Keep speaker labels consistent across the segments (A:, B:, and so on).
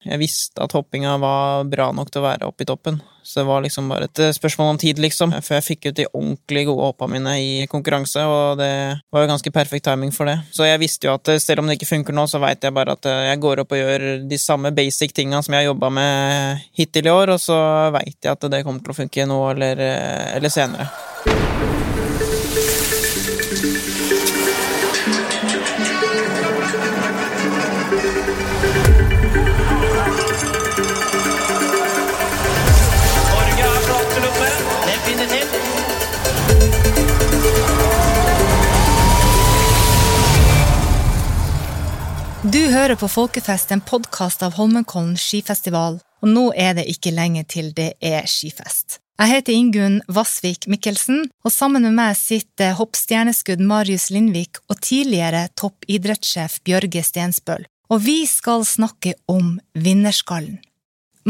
A: Jeg visste at hoppinga var bra nok til å være oppe i toppen, så det var liksom bare et spørsmål om tid, liksom, før jeg fikk ut de ordentlig gode hoppa mine i konkurranse, og det var jo ganske perfekt timing for det. Så jeg visste jo at selv om det ikke funker nå, så veit jeg bare at jeg går opp og gjør de samme basic tinga som jeg har jobba med hittil i år, og så veit jeg at det kommer til å funke nå eller, eller senere.
B: Du hører på Folkefest, en podkast av Holmenkollen skifestival, og nå er det ikke lenge til det er skifest. Jeg heter Ingunn Vassvik Mikkelsen, og sammen med meg sitter hoppstjerneskudd Marius Lindvik og tidligere toppidrettssjef Bjørge Stensbøl, og vi skal snakke om vinnerskallen.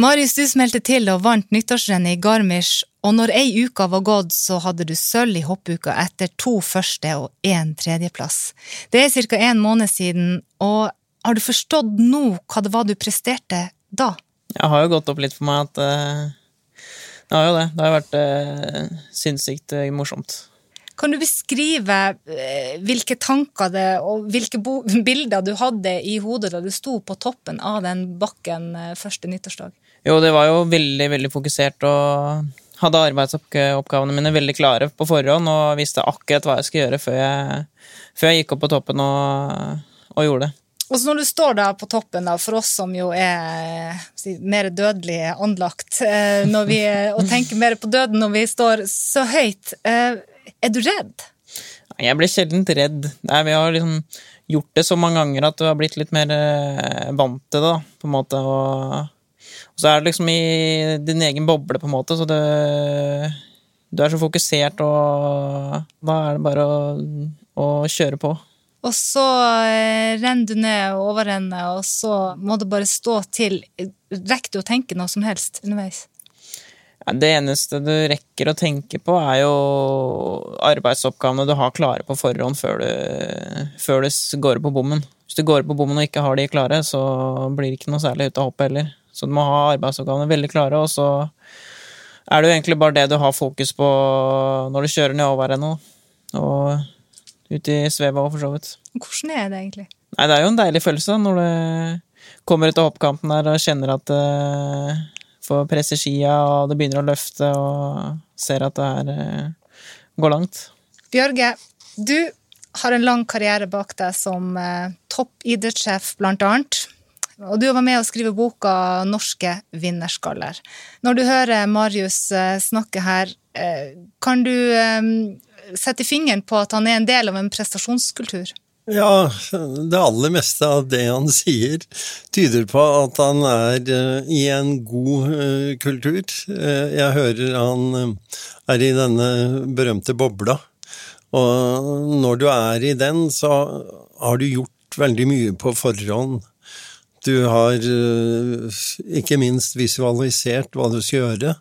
B: Marius, du smelte til og vant nyttårsrennet i Garmisch, og når ei uke var gått, så hadde du sølv i hoppuka etter to første og én tredjeplass. Det er ca. en måned siden, og har du forstått nå hva det var du presterte da?
A: Jeg har jo gått opp litt for meg at uh, Det har jo det. Det har vært uh, sinnssykt uh, morsomt.
B: Kan du beskrive eh, hvilke tanker det, og hvilke bilder du hadde i hodet da du sto på toppen av den bakken eh, første nyttårsdag?
A: Jo, det var jo veldig, veldig fokusert og hadde arbeidsoppgavene mine veldig klare på forhånd og visste akkurat hva jeg skulle gjøre før jeg, før jeg gikk opp på toppen og, og gjorde det.
B: Og så når du står da på toppen, da, for oss som jo er mer dødelig anlagt, eh, vi, og tenker mer på døden når vi står så høyt, eh, er du redd?
A: Jeg blir sjelden redd. Nei, vi har liksom gjort det så mange ganger at du har blitt litt mer eh, vant til det, på en måte. Og, så er det liksom i din egen boble, på en måte, så det Du er så fokusert, og da er det bare å, å kjøre på.
B: Og så eh, renner du ned og overrenner, og så må du bare stå til. Rekker du å tenke noe som helst underveis?
A: Ja, det eneste du rekker å tenke på, er jo arbeidsoppgavene du har klare på forhånd før du, før du går på bommen. Hvis du går på bommen og ikke har de klare, så blir det ikke noe særlig ut av hoppet heller. Så du må ha arbeidsoppgavene veldig klare, og så er det jo egentlig bare det du har fokus på når du kjører nedover ennå. Og ut i sveva for så vidt.
B: Hvordan er det egentlig?
A: Nei, det er jo en deilig følelse når du kommer ut av hoppkanten der og kjenner at du får presse skia, og det begynner å løfte, og ser at det her eh, går langt.
B: Bjørge, du har en lang karriere bak deg som eh, toppidrettssjef, blant annet. Og du var med å skrive boka 'Norske vinnerskaller'. Når du hører Marius eh, snakke her, eh, kan du eh, sette fingeren på at han er en del av en prestasjonskultur?
C: Ja, det aller meste av det han sier, tyder på at han er eh, i en god eh, kultur. Eh, jeg hører han er i denne berømte bobla, og når du er i den, så har du gjort veldig mye på forhånd. Du har ikke minst visualisert hva du skal gjøre.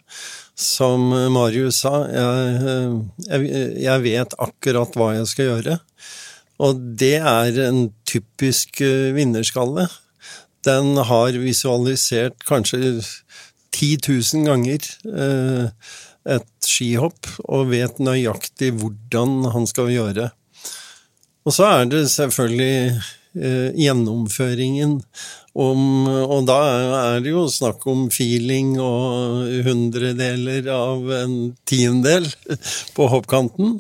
C: Som Marius sa, eh, jeg, jeg vet akkurat hva jeg skal gjøre. Og det er en typisk eh, vinnerskalle. Den har visualisert kanskje 10 000 ganger eh, et skihopp, og vet nøyaktig hvordan han skal gjøre. Og så er det selvfølgelig gjennomføringen om Og da er det jo snakk om feeling og hundredeler av en tiendedel på hoppkanten,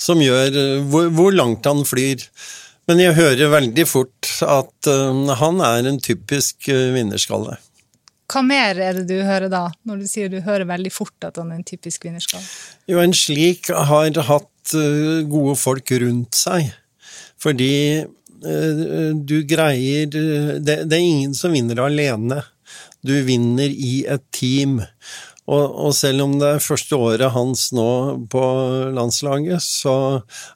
C: som gjør hvor, hvor langt han flyr. Men jeg hører veldig fort at uh, han er en typisk uh, vinnerskalle.
B: Hva mer er det du hører da, når du sier du hører veldig fort at han er en typisk vinnerskalle?
C: Jo, en slik har hatt eh, gode folk rundt seg. Fordi du greier det, det er ingen som vinner alene. Du vinner i et team. Og, og, selv om det er første året hans nå på landslaget, så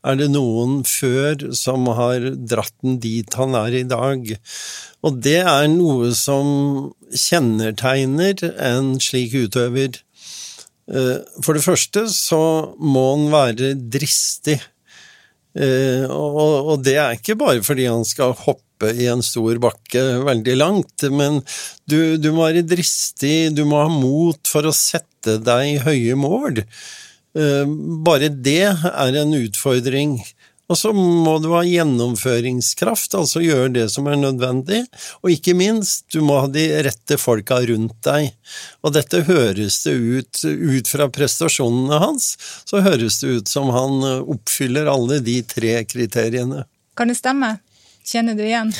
C: er det noen før som har dratt den dit han er i dag. Og det er noe som kjennetegner en slik utøver. Eh, for det første så må han være dristig. Og, og det er ikke bare fordi han skal hoppe i en stor bakke veldig langt, men du, du må være dristig, du må ha mot for å sette deg høye mål. Eh, bare det er en utfordring. Og så må du ha gjennomføringskraft, altså gjøre det som er nødvendig. Og ikke minst, du må ha de rette folka rundt deg. Og dette høres det ut Ut fra prestasjonene hans, så høres det ut som han oppfyller alle de tre kriteriene.
B: Kan det stemme? Kjenner du igjen?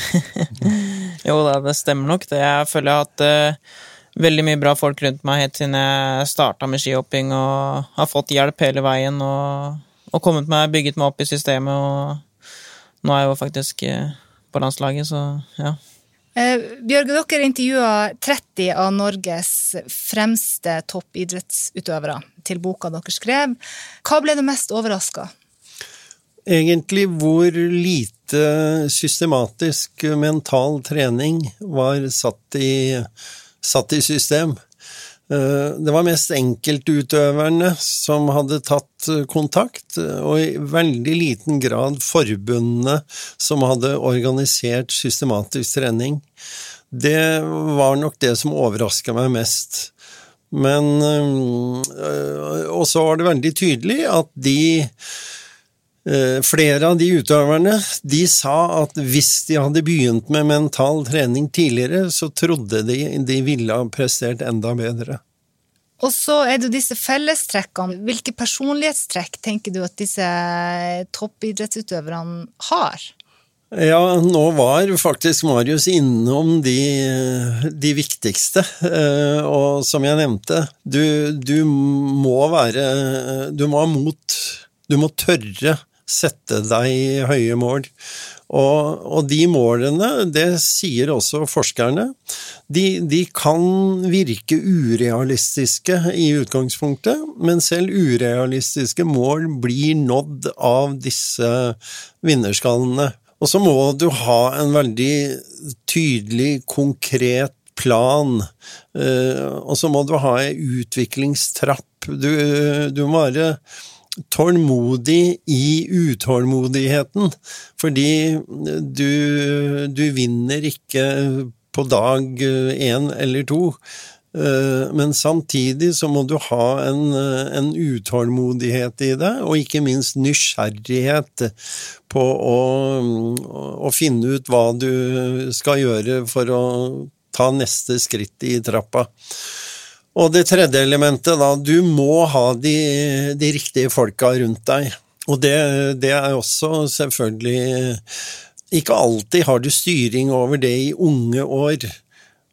A: jo da, det stemmer nok. Det jeg føler jeg har hatt uh, veldig mye bra folk rundt meg helt siden jeg starta med skihopping, og har fått hjelp hele veien. og og kommet meg, bygget meg opp i systemet, og nå er jeg jo faktisk eh, på landslaget, så ja.
B: Eh, Bjørge, dere intervjua 30 av Norges fremste toppidrettsutøvere til boka dere skrev. Hva ble du mest overraska?
C: Egentlig hvor lite systematisk mental trening var satt i, satt i system. Eh, det var mest enkeltutøverne som hadde tatt eh, kontakt, og i veldig liten grad forbundene som hadde organisert systematisk trening. Det var nok det som overraska meg mest. Men eh, Og så var det veldig tydelig at de Flere av de utøverne de sa at hvis de hadde begynt med mental trening tidligere, så trodde de de ville ha prestert enda bedre.
B: Og så er det disse fellestrekkene. Hvilke personlighetstrekk tenker du at disse toppidrettsutøverne har?
C: Ja, nå var faktisk Marius innom de, de viktigste. Eh, og som jeg nevnte, du, du må være Du må ha mot. Du må tørre sette deg høye mål. Og, og, de målene, det sier også forskerne, de, de, kan virke urealistiske i utgangspunktet, men selv urealistiske mål blir nådd av disse vinnerskallene. Og så må du ha en veldig tydelig, konkret plan, eh, og så må du ha ei utviklingstrapp. Du, du må være tålmodig i utålmodigheten, fordi du, du vinner ikke på dag én eller to. Eh, men samtidig så må du ha en, en, utålmodighet i det, og ikke minst nysgjerrighet på å, å, finne ut hva du skal gjøre for å ta neste skritt i trappa. Og det tredje elementet, da, du må ha de, de riktige folka rundt deg. Og det, det, er også selvfølgelig Ikke alltid har du styring over det i unge år,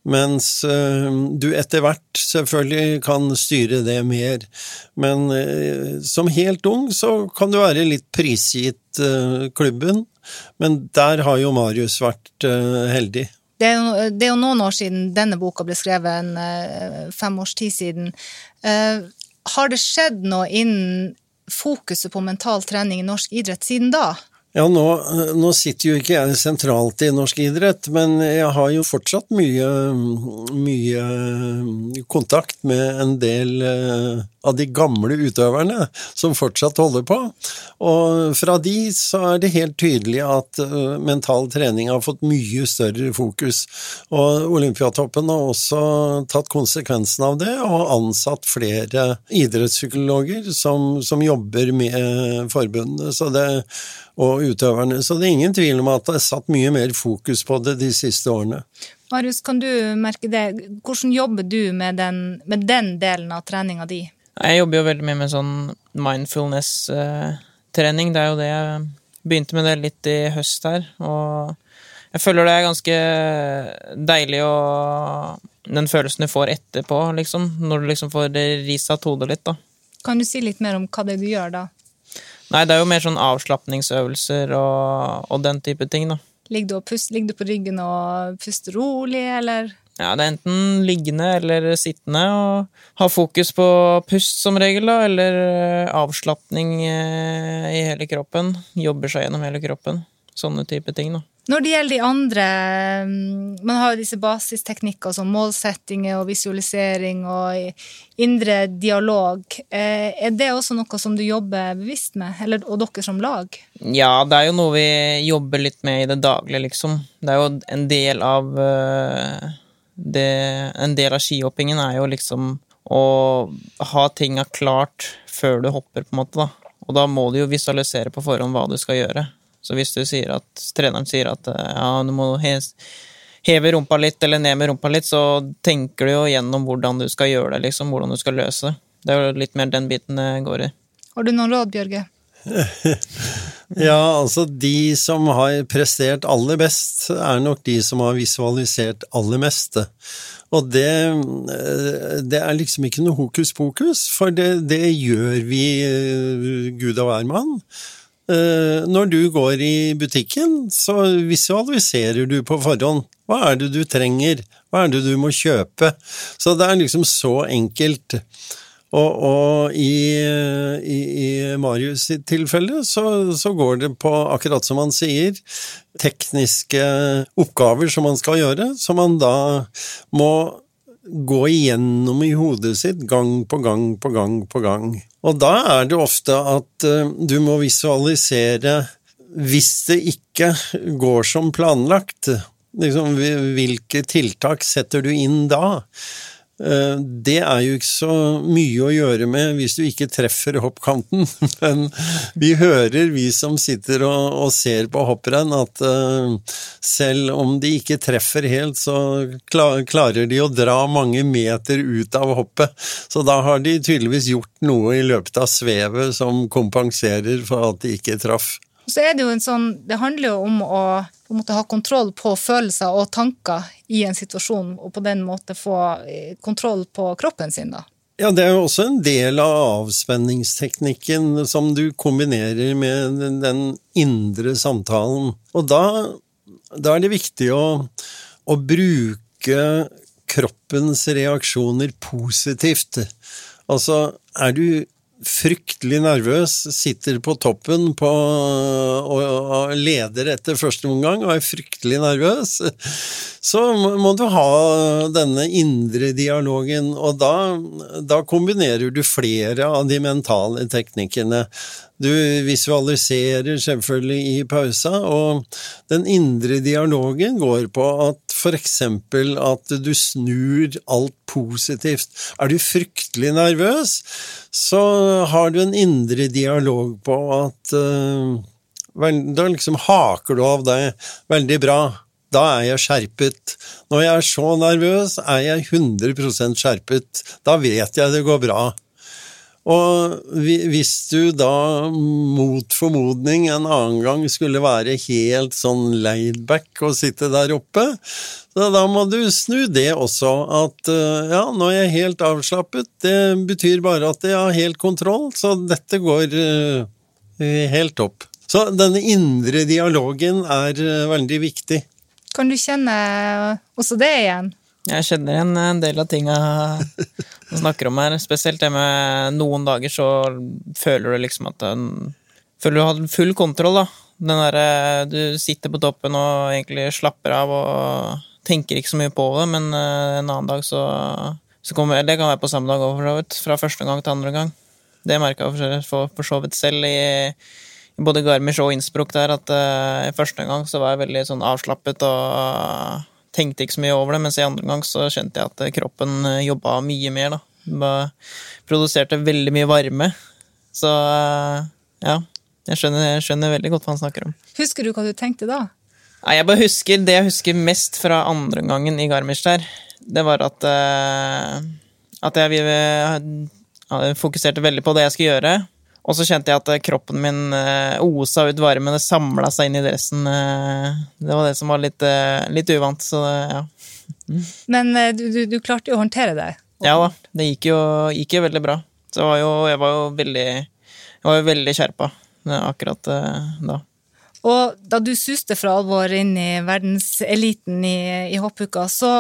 C: mens uh, du etter hvert selvfølgelig kan styre det mer. Men uh, som helt ung så kan du være litt prisgitt uh, klubben, men der har jo Marius vært heldig.
B: Det er, jo, det er, jo, noen år siden denne boka ble skrevet, en uh, fem års tid siden. Uh, har det skjedd noe innen fokuset på mental trening i norsk idrett siden da?
C: Ja, nå, nå, sitter jo ikke jeg sentralt i norsk idrett, men jeg har jo fortsatt mye, mye kontakt med en del eh, av de gamle utøverne som fortsatt holder på. Og fra de så er det helt tydelig at eh, mental trening har fått mye større fokus. Og Olympiatoppen har også tatt konsekvensen av det og ansatt flere idrettspsykologer som, som jobber med forbundene. Så det og utøverne. Så det er ingen tvil om at det er satt mye mer fokus på det de siste årene.
B: Marius, kan du merke det? Hvordan jobber du med den, med den delen av treninga di?
A: Jeg jobber jo veldig mye med sånn mindfulness-trening. Det er jo det jeg begynte med det litt i høst her. Og jeg føler det er ganske deilig å Den følelsen du får etterpå, liksom. Når du liksom får risatt hodet litt, da.
B: Kan du si litt mer om hva det er du gjør da?
A: Nei, det er jo mer sånn avslapningsøvelser og, og den type ting, da.
B: Ligger du, pust, ligger du, på ryggen og puster rolig, eller?
A: Ja, det er enten liggende eller sittende, og ha fokus på pust som regel, da, eller eh, avslapning eh, i hele kroppen. Jobber seg gjennom hele kroppen. Sånne type ting, da.
B: Når det gjelder de andre mm, Man har jo disse basisteknikker som målsettinger og visualisering og indre dialog. Eh, Er det også noe som du jobber bevisst med, eller, og dere som lag?
A: Ja, det er jo noe vi jobber litt med i det daglige, liksom. Det er jo en del av eh, det, En del av skihoppingen er jo liksom å ha tinga klart før du hopper, på en måte, da. Og da må du jo visualisere på forhånd hva du skal gjøre. Så hvis du sier at treneren sier at eh, ja, du må heve rumpa litt eller ned med rumpa litt, så tenker du jo gjennom hvordan du skal gjøre det, liksom. Hvordan du skal løse det. Det er jo litt mer den biten det går i.
B: Har du noen råd, Bjørge?
C: Ja, altså de som har prestert aller best, er nok de som har visualisert aller mest. Og det, eh, det er liksom ikke noe hokus pokus, for det, det gjør vi eh, gud og hvermann. Eh, Når du går i butikken, så visualiserer du på forhånd. Hva er det du trenger? Hva er det du må kjøpe? Så det er liksom så enkelt. Og, og i, i, i Marius sitt tilfelle så, så går det på, akkurat som han sier, tekniske oppgaver som man skal gjøre, som man da må gå igjennom i hodet sitt gang på gang på gang på gang. Og da er det ofte at eh, du må visualisere hvis det ikke går som planlagt. Liksom, hvilke tiltak setter du inn da? Eh, Det er jo ikke så mye å gjøre med hvis du ikke treffer hoppkanten, men vi hører, vi som sitter og, ser på hopprenn, at eh, selv om de ikke treffer helt, så kla- klarer de å dra mange meter ut av hoppet. Så da har de tydeligvis gjort noe i løpet av svevet som kompenserer for at de ikke traff.
B: Og så er det jo en sånn Det handler jo om å på en måte ha kontroll på følelser og tanker i en situasjon, og på den måte få eh, kontroll på kroppen sin, da.
C: Ja, det er jo også en del av avspenningsteknikken som du kombinerer med den indre samtalen. Og da, da er det viktig å, å bruke kroppens reaksjoner positivt. Altså, er du fryktelig nervøs, sitter på toppen på, og, og leder etter første omgang og er fryktelig nervøs, så må du ha denne indre dialogen, og da, da kombinerer du flere av de mentale teknikkene. Du visualiserer selvfølgelig i pausa, og den indre dialogen går på at for eksempel at du snur alt positivt. Er du fryktelig nervøs, så har du en indre dialog på at uh, Da liksom haker du av deg veldig bra. Da er jeg skjerpet. Når jeg er så nervøs, er jeg 100% skjerpet. Da vet jeg det går bra. Og hvis du da mot formodning en annen gang skulle være helt sånn laidback og sitte der oppe, så da må du snu det også, at eh, ja, nå er jeg helt avslappet, det betyr bare at jeg har helt kontroll, så dette går eh, helt opp. Så denne indre dialogen er eh, veldig viktig.
B: Kan du kjenne også det igjen?
A: Jeg kjenner igjen en del av tinga du snakker om her. Spesielt det med noen dager så føler du liksom at den, Føler du har full kontroll, da. Den derre Du sitter på toppen og egentlig slapper av og tenker ikke så mye på det, men eh, en annen dag så, så kommer Det kan være på samme dag òg, for så vidt. Fra første gang til andre gang. Det merka jeg for, så vidt selv i både Garmisch og Innsbruck der, at uh, første gang så var jeg veldig sånn avslappet og tenkte ikke så mye over det, mens i andre gang så skjønte jeg at kroppen eh, jobba mye mer, da. Bare produserte veldig mye varme. Så eh, ja, jeg skjønner, jeg skjønner veldig godt hva han snakker om.
B: Husker du hva du tenkte da?
A: Nei, jeg bare husker Det jeg husker mest fra andre gangen i Garmisch der, det var at eh, At jeg eh, fokuserte veldig på det jeg skulle gjøre. Og så kjente jeg at eh, kroppen min eh, osa ut varmen, det samla seg inn i dressen. eh, det var det som var litt, litt uvant, så ja.
B: Men eh, du, du, du klarte jo å håndtere det.
A: Ja da, det gikk jo, gikk jo veldig bra. Så var jo, jeg var jo veldig Jeg var jo veldig skjerpa akkurat da.
B: Og da du suste fra alvor inn i verdenseliten i, i hoppuka, så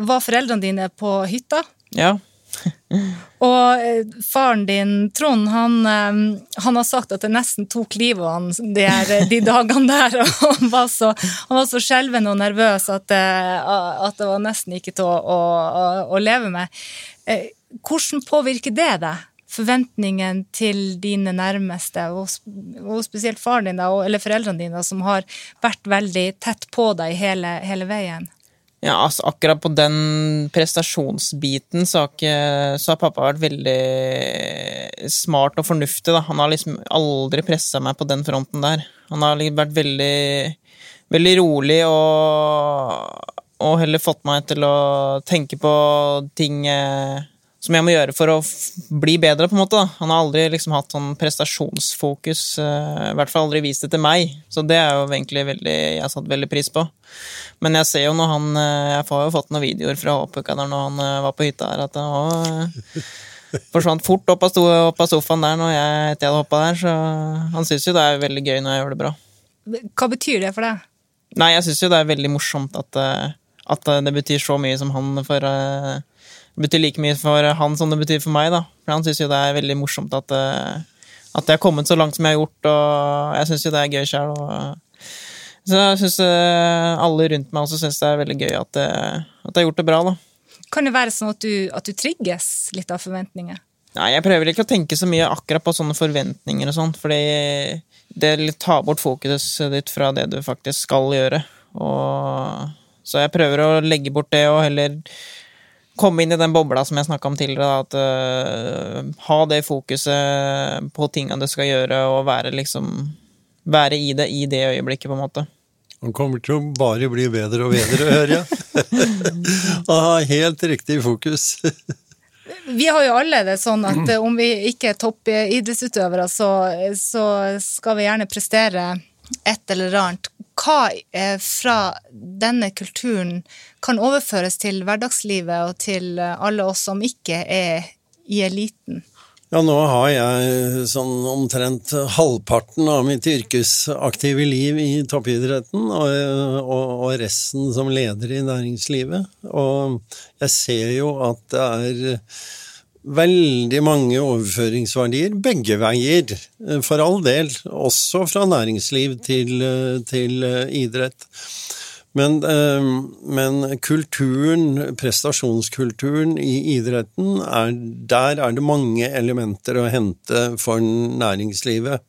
B: var foreldrene dine på hytta.
A: Ja,
B: Og eh, faren din, Trond, han, eh, han har sagt at det nesten tok livet av han de, her- de dagene der. Og han var så, han var så skjelven og nervøs at det, at det var nesten ikke til å, å, å, leve med. Eh, Hvordan påvirker det deg? Forventningen til dine nærmeste, og, spesielt faren din eller foreldrene dine, som har vært veldig tett på deg hele, hele veien?
A: Ja, altså akkurat på den prestasjonsbiten så har, ikke, så har pappa vært veldig smart og fornuftig, da. Han har liksom aldri pressa meg på den fronten der. Han har liksom vært veldig, veldig rolig og, og heller fått meg til å tenke på ting eh, som jeg må gjøre for å f- bli bedre, på en måte. da. Han har aldri liksom hatt sånn prestasjonsfokus, eh, i hvert fall aldri vist det til meg. Så det er jo egentlig veldig, jeg har satt veldig pris på. Men jeg ser jo når han eh, Jeg har jo fått noen videoer fra Håpuka der når han eh, var på hytta her, at han forsvant fort opp av, sto, opp av sofaen der når jeg, etter jeg hadde hoppa der, så han syns jo det er veldig gøy når jeg gjør det bra.
B: Hva betyr det for deg?
A: Nei, jeg syns jo det er veldig morsomt at, at det betyr så mye som han for Det betyr like mye for han som det betyr for meg, da. For han syns jo det er veldig morsomt at, eh, at jeg har kommet så langt som jeg har gjort, og jeg syns jo det er gøy sjøl. Så jeg syns alle rundt meg også syns det er veldig gøy at, eh, at jeg har gjort det bra, da.
B: Kan det være sånn at du, at du trigges litt av forventninger?
A: Nei, jeg prøver ikke å tenke så mye akkurat på sånne forventninger og sånt, fordi det tar bort fokuset ditt fra det du faktisk skal gjøre. Og, så jeg prøver å legge bort det og heller komme inn i den bobla som jeg snakka om tidligere. da, At uh, ha det fokuset på tinga du skal gjøre, og være liksom Være i det i det øyeblikket, på en måte.
C: Han kommer til å bare bli bedre og bedre, hører jeg. Og ha helt riktig fokus.
B: Vi har jo alle det sånn at eh, om vi ikke er toppidrettsutøvere, så, så skal vi gjerne prestere et eller annet. Hva eh, fra denne kulturen kan overføres til hverdagslivet og til eh, alle oss som ikke er i eliten?
C: Ja, nå har jeg sånn omtrent halvparten av mitt yrkesaktive liv i toppidretten, og, og, og resten som leder i næringslivet. Og jeg ser jo at det er veldig mange overføringsverdier begge veier, for all del. Også fra næringsliv til, til idrett. Men, eh, men, kulturen, prestasjonskulturen i idretten, er, der er det mange elementer å hente for næringslivet.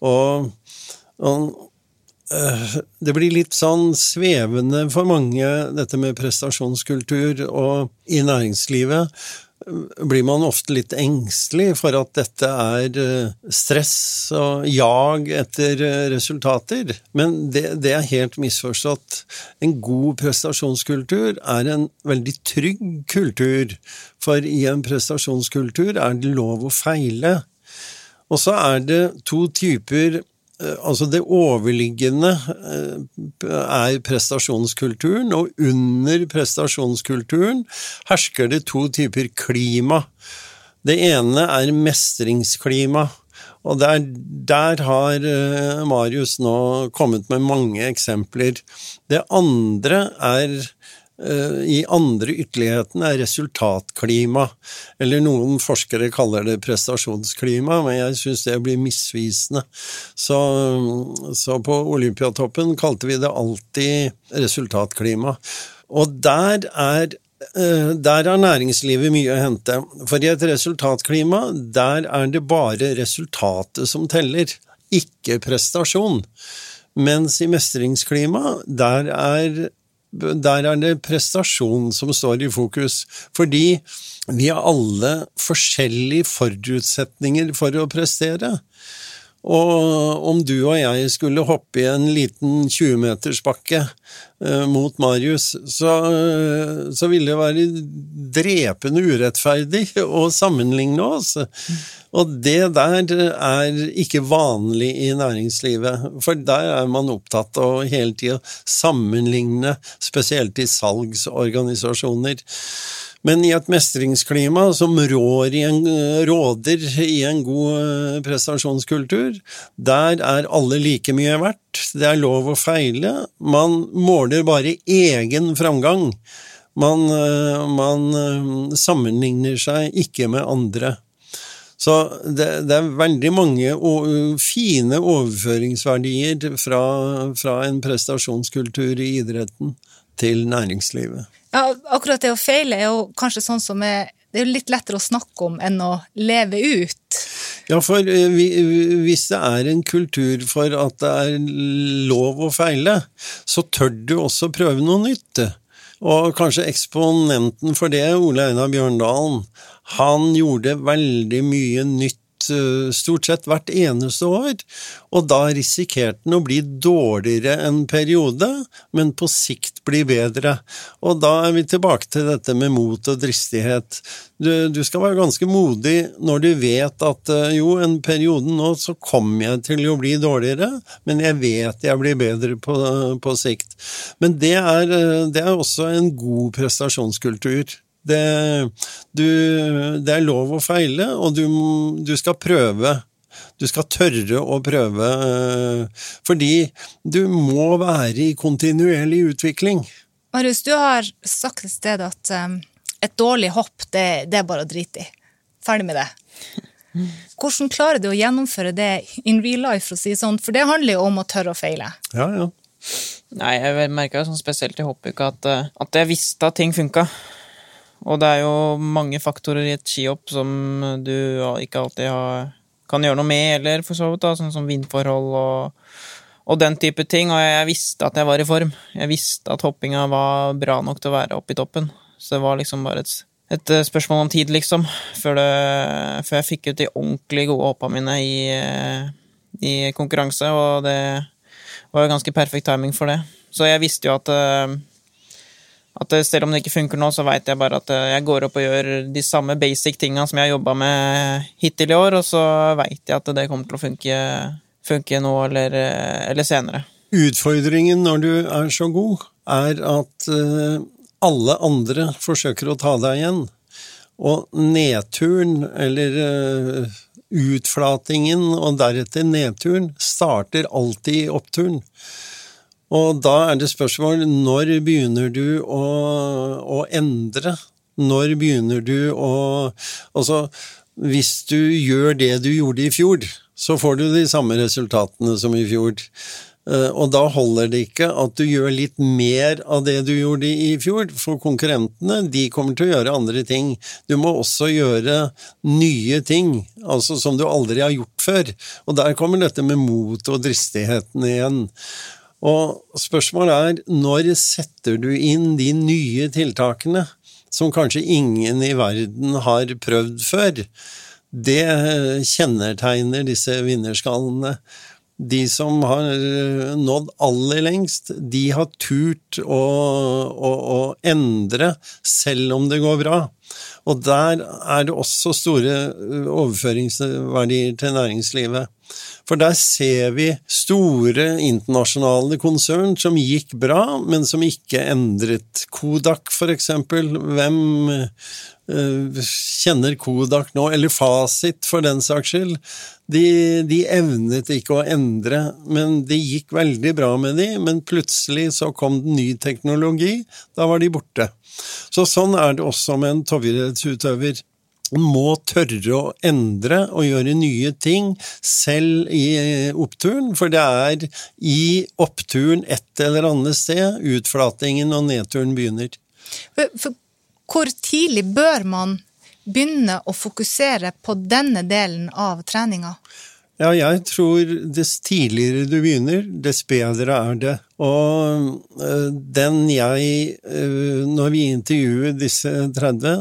C: Og, og det blir litt sånn svevende for mange, dette med prestasjonskultur, og i næringslivet blir man ofte litt engstelig for at dette er stress og jag etter resultater. Men det, det, er helt misforstått. En god prestasjonskultur er en veldig trygg kultur, for i en prestasjonskultur er det lov å feile. Og så er det to typer Altså det overliggende er prestasjonskulturen, og under prestasjonskulturen hersker det to typer klima. Det ene er mestringsklima, og der, der har Marius nå kommet med mange eksempler. Det andre er i andre ytterligheten er resultatklima, eller noen forskere kaller det prestasjonsklima, men jeg syns det blir misvisende. Så, så på Olympiatoppen kalte vi det alltid resultatklima. Og der er der har næringslivet mye å hente, for i et resultatklima, der er det bare resultatet som teller, ikke prestasjon. Mens i mestringsklima, der er der er det prestasjon som står i fokus, fordi vi har alle forskjellige forutsetninger for å prestere. Og om du og jeg skulle hoppe i en liten 20-metersbakke eh, mot Marius, så, så ville det være drepende urettferdig å sammenligne oss. Og det der er ikke vanlig i næringslivet, for der er man opptatt av hele tida sammenligne, spesielt i salgsorganisasjoner. Men i et mestringsklima som i en, råder i en god prestasjonskultur, der er alle like mye verdt, det er lov å feile, man måler bare egen framgang. Man, eh, man eh, sammenligner seg ikke med andre. Så det, det er veldig mange fine overføringsverdier fra, fra en prestasjonskultur i idretten til næringslivet.
B: Ja, akkurat det å feile er jo kanskje sånn som er Det er jo litt lettere å snakke om enn å leve ut.
C: Ja, for eh, hvis det er en kultur for at det er lov å feile, så tør du også prøve noe nytt. Og kanskje eksponenten for det, Ole Einar Bjørndalen, han gjorde veldig mye nytt eh, stort sett hvert eneste år, og da risikerte den å bli dårligere en periode, men på sikt bli bedre. Og da er vi tilbake til dette med mot og dristighet. Du, du skal være ganske modig når du vet at eh, jo, en periode nå så kommer jeg til å bli dårligere, men jeg vet jeg blir bedre på, på sikt. Men det er, eh, det er også en god prestasjonskultur. Det, du, det er lov å feile, og du, du skal prøve. Du skal tørre å prøve, eh, fordi du må være i kontinuerlig utvikling.
B: Marius, du har sagt et sted at um, et dårlig hopp, det, det er bare å drite i. Ferdig med det. Hvordan klarer du å gjennomføre det in real life, for å si det sånn? For det handler jo om å tørre å feile.
C: Ja, ja.
A: Nei, jeg merka sånn spesielt i hoppuka at, eh, at jeg visste at ting funka. Og det er jo mange faktorer i et skihopp som du ikke alltid har, kan gjøre noe med, eller for så vidt, da, sånn som vindforhold og, og den type ting. Og jeg visste at jeg var i form. Jeg visste at hoppinga var bra nok til å være oppe i toppen. Så det var liksom bare et, et spørsmål om tid, liksom, før, det, før jeg fikk ut de ordentlig gode hoppa mine i, i konkurranse, og det var jo ganske perfekt timing for det. Så jeg visste jo at eh, at eh, selv om det ikke funker nå, så veit jeg bare at eh, jeg går opp og gjør de samme basic tinga som jeg har jobba med hittil i år, og så veit jeg at det kommer til å funke, funke nå eller, eh, eller senere.
C: Utfordringen når du er så god, er at alle andre forsøker å ta deg igjen. Og nedturen, eller utflatingen og deretter nedturen, starter alltid i oppturen. Og da er det spørsmål når begynner du å, å endre? Når begynner du å Altså, hvis du gjør det du gjorde i fjor, så får du de samme resultatene som i fjor. Eh, Og da holder det ikke at du gjør litt mer av det du gjorde i fjor, for konkurrentene de kommer til å gjøre andre ting. Du må også gjøre nye ting, altså som du aldri har gjort før. Og der kommer dette med mot og dristigheten igjen. Og spørsmålet er når setter du inn de nye tiltakene som kanskje ingen i verden har prøvd før? Det kjennetegner disse vinnerskallene. De som har nådd aller lengst, de har turt å, å, å endre selv om det går bra. Og der er det også store overføringsverdier til næringslivet. For der ser vi store internasjonale konsern som gikk bra, men som ikke endret. Kodak, for eksempel. Hvem eh, kjenner Kodak nå? Eller Fasit, for den saks skyld. De, de evnet ikke å endre, men det gikk veldig bra med de, men plutselig så kom det ny teknologi, da var de borte. Så sånn er det også med en toppidrettsutøver. Må tørre å endre og gjøre nye ting, selv i oppturen, for det er i oppturen et eller annet sted utflatingen og nedturen begynner.
B: For hvor tidlig bør man begynne å fokusere på denne delen av treninga?
C: Ja, jeg tror dess tidligere du begynner, dess bedre er det. Og øh, den jeg, øh, når vi intervjuet disse 30,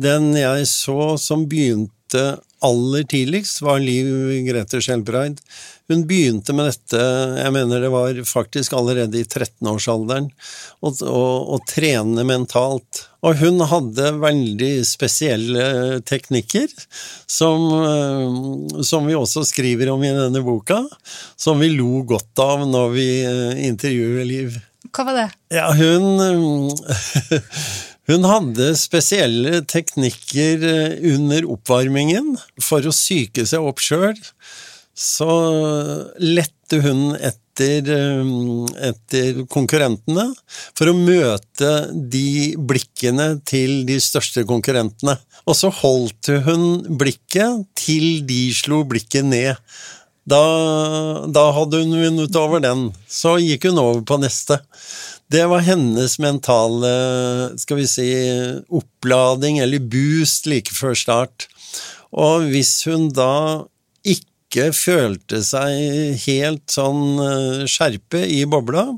C: den jeg så som begynte aller tidligst, var Liv Grete Skjelbreid. Hun begynte med dette, jeg mener det var faktisk allerede i 13-årsalderen, å, å, å trene mentalt. Og hun hadde veldig spesielle teknikker, som, øh, som vi også skriver om i denne boka, som vi lo godt av når vi øh, intervjuer Liv.
B: Hva var det?
C: Ja, hun Hun hadde spesielle teknikker eh, under oppvarmingen for å psyke seg opp sjøl. så lette hun etter, eh, etter konkurrentene for å møte de blikkene til de største konkurrentene. Og så holdt hun blikket til de slo blikket ned. Da, da hadde hun vunnet over den. Så gikk hun over på neste. Det var hennes mentale, skal vi si, opplading eller boost like før start. Og hvis hun da ikke følte seg helt sånn eh, skjerpe i bobla,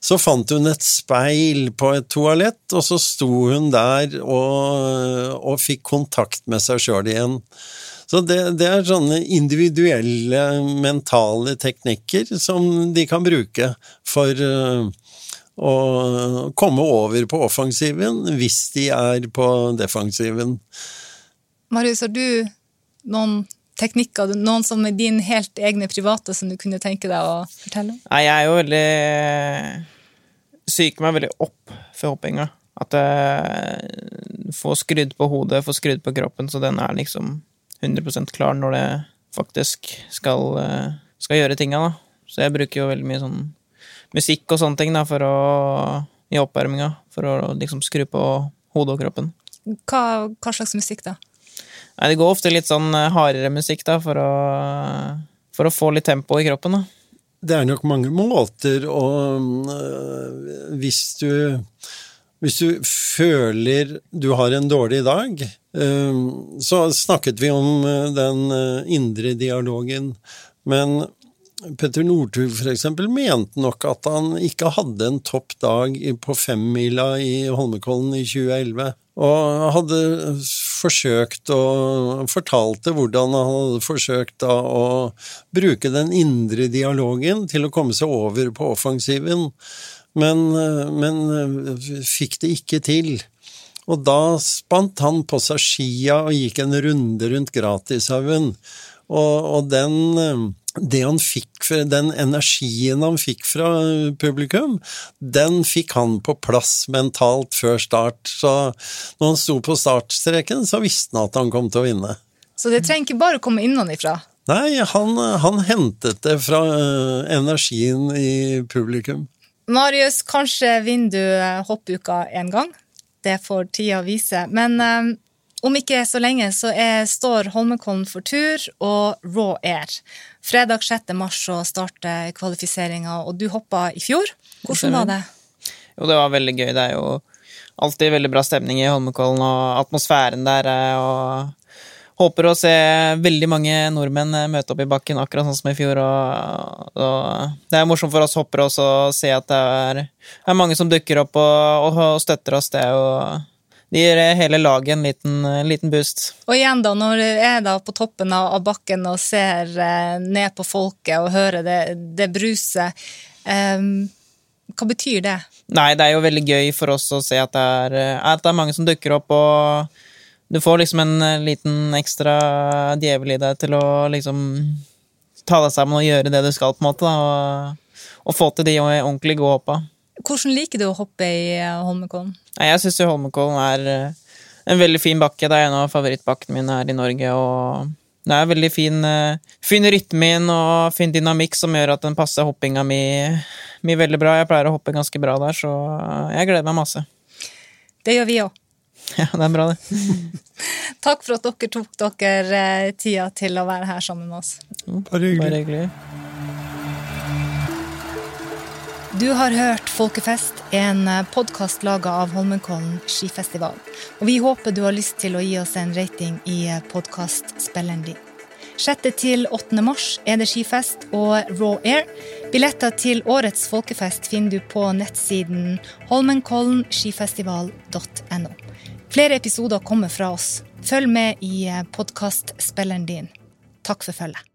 C: så fant hun et speil på et toalett, og så sto hun der og, og fikk kontakt med seg sjøl igjen. Så det, det, er sånne individuelle mentale teknikker som de kan bruke for å komme over på offensiven hvis de er på defensiven.
B: Marius, har du noen teknikker, noen som er din helt egne private, som du kunne tenke deg å fortelle?
A: Nei, jeg er jo veldig Psyker meg veldig opp for hoppinga. At jeg får skrudd på hodet, får skrudd på kroppen, så den er liksom 100% klar når det faktisk skal, skal gjøre tinga, da. Så jeg bruker jo veldig mye sånn musikk og sånne ting da, for å, i oppvarminga, for å liksom skru på hodet og kroppen.
B: Hva, hva slags musikk, da?
A: Nei, det går ofte litt sånn hardere musikk, da, for å, for å få litt tempo i kroppen, da.
C: Det er nok mange måter å øh, Hvis du hvis du føler du har en dårlig dag, øh, så snakket vi om den indre dialogen, men Petter Northug f.eks. mente nok at han ikke hadde en topp dag på femmila i Holmenkollen i 2011, og hadde forsøkt å fortalte hvordan han hadde forsøkt å bruke den indre dialogen til å komme seg over på offensiven, men, men fikk det ikke til. Og da spant han på seg skia og gikk en runde rundt Gratishaugen, og, og den det han fikk, den energien han fikk fra publikum, den fikk han på plass mentalt før start. Så når han sto på startstreken, så visste han at han kom til å vinne.
B: Så det trenger ikke bare å komme innenfra?
C: Nei, han, han hentet det fra eh, energien i publikum.
B: Marius, kanskje vinner du hoppuka en gang. Det får tida vise. Men um om ikke så lenge så er, står Holmenkollen for tur og Raw Air. Fredag 6. mars så starter kvalifiseringa, og du hoppa i fjor. Hvordan var det?
A: Jo, det var veldig gøy. Det er jo alltid veldig bra stemning i Holmenkollen, og atmosfæren der og Håper å se veldig mange nordmenn møte opp i bakken, akkurat sånn som i fjor. Og, og det er morsomt for oss hoppere også å se at det er, er mange som dukker opp og, og støtter oss. Det er jo det gir hele laget en liten, liten, boost.
B: Og igjen, da, når du er da på toppen av, bakken og ser eh, ned på folket og hører det, det bruset, um, hva betyr det?
A: Nei, det er jo veldig gøy for oss å se at det er, at det er mange som dukker opp, og du får liksom en liten ekstra djevel i deg til å liksom ta deg sammen og gjøre det du skal, på en måte, da, og, og få til de ordentlig gode hoppa.
B: Hvordan liker du å hoppe i eh, Holmenkollen?
A: Jeg syns Holmenkollen er eh, en veldig fin bakke. Det er en av favorittbakkene mine her i Norge. og det er veldig fin, eh, fin rytme inn og fin dynamikk som gjør at den passer hoppinga mi, mi, veldig bra. Jeg pleier å hoppe ganske bra der, så jeg gleder meg masse.
B: Det gjør vi òg.
A: Ja, det er bra, det.
B: Takk for at dere tok dere tida til å være her sammen med oss.
C: Bare hyggelig.
A: Bare hyggelig.
B: Du har hørt Folkefest, en podkast laga av Holmenkollen skifestival. Og vi håper du har lyst til å gi oss en rating i podkastspilleren din. 6. til 8. mars er det skifest og Raw Air. Billetter til årets folkefest finner du på nettsiden holmenkollenskifestival.no. Flere episoder kommer fra oss. Følg med i podkastspilleren din. Takk for følget.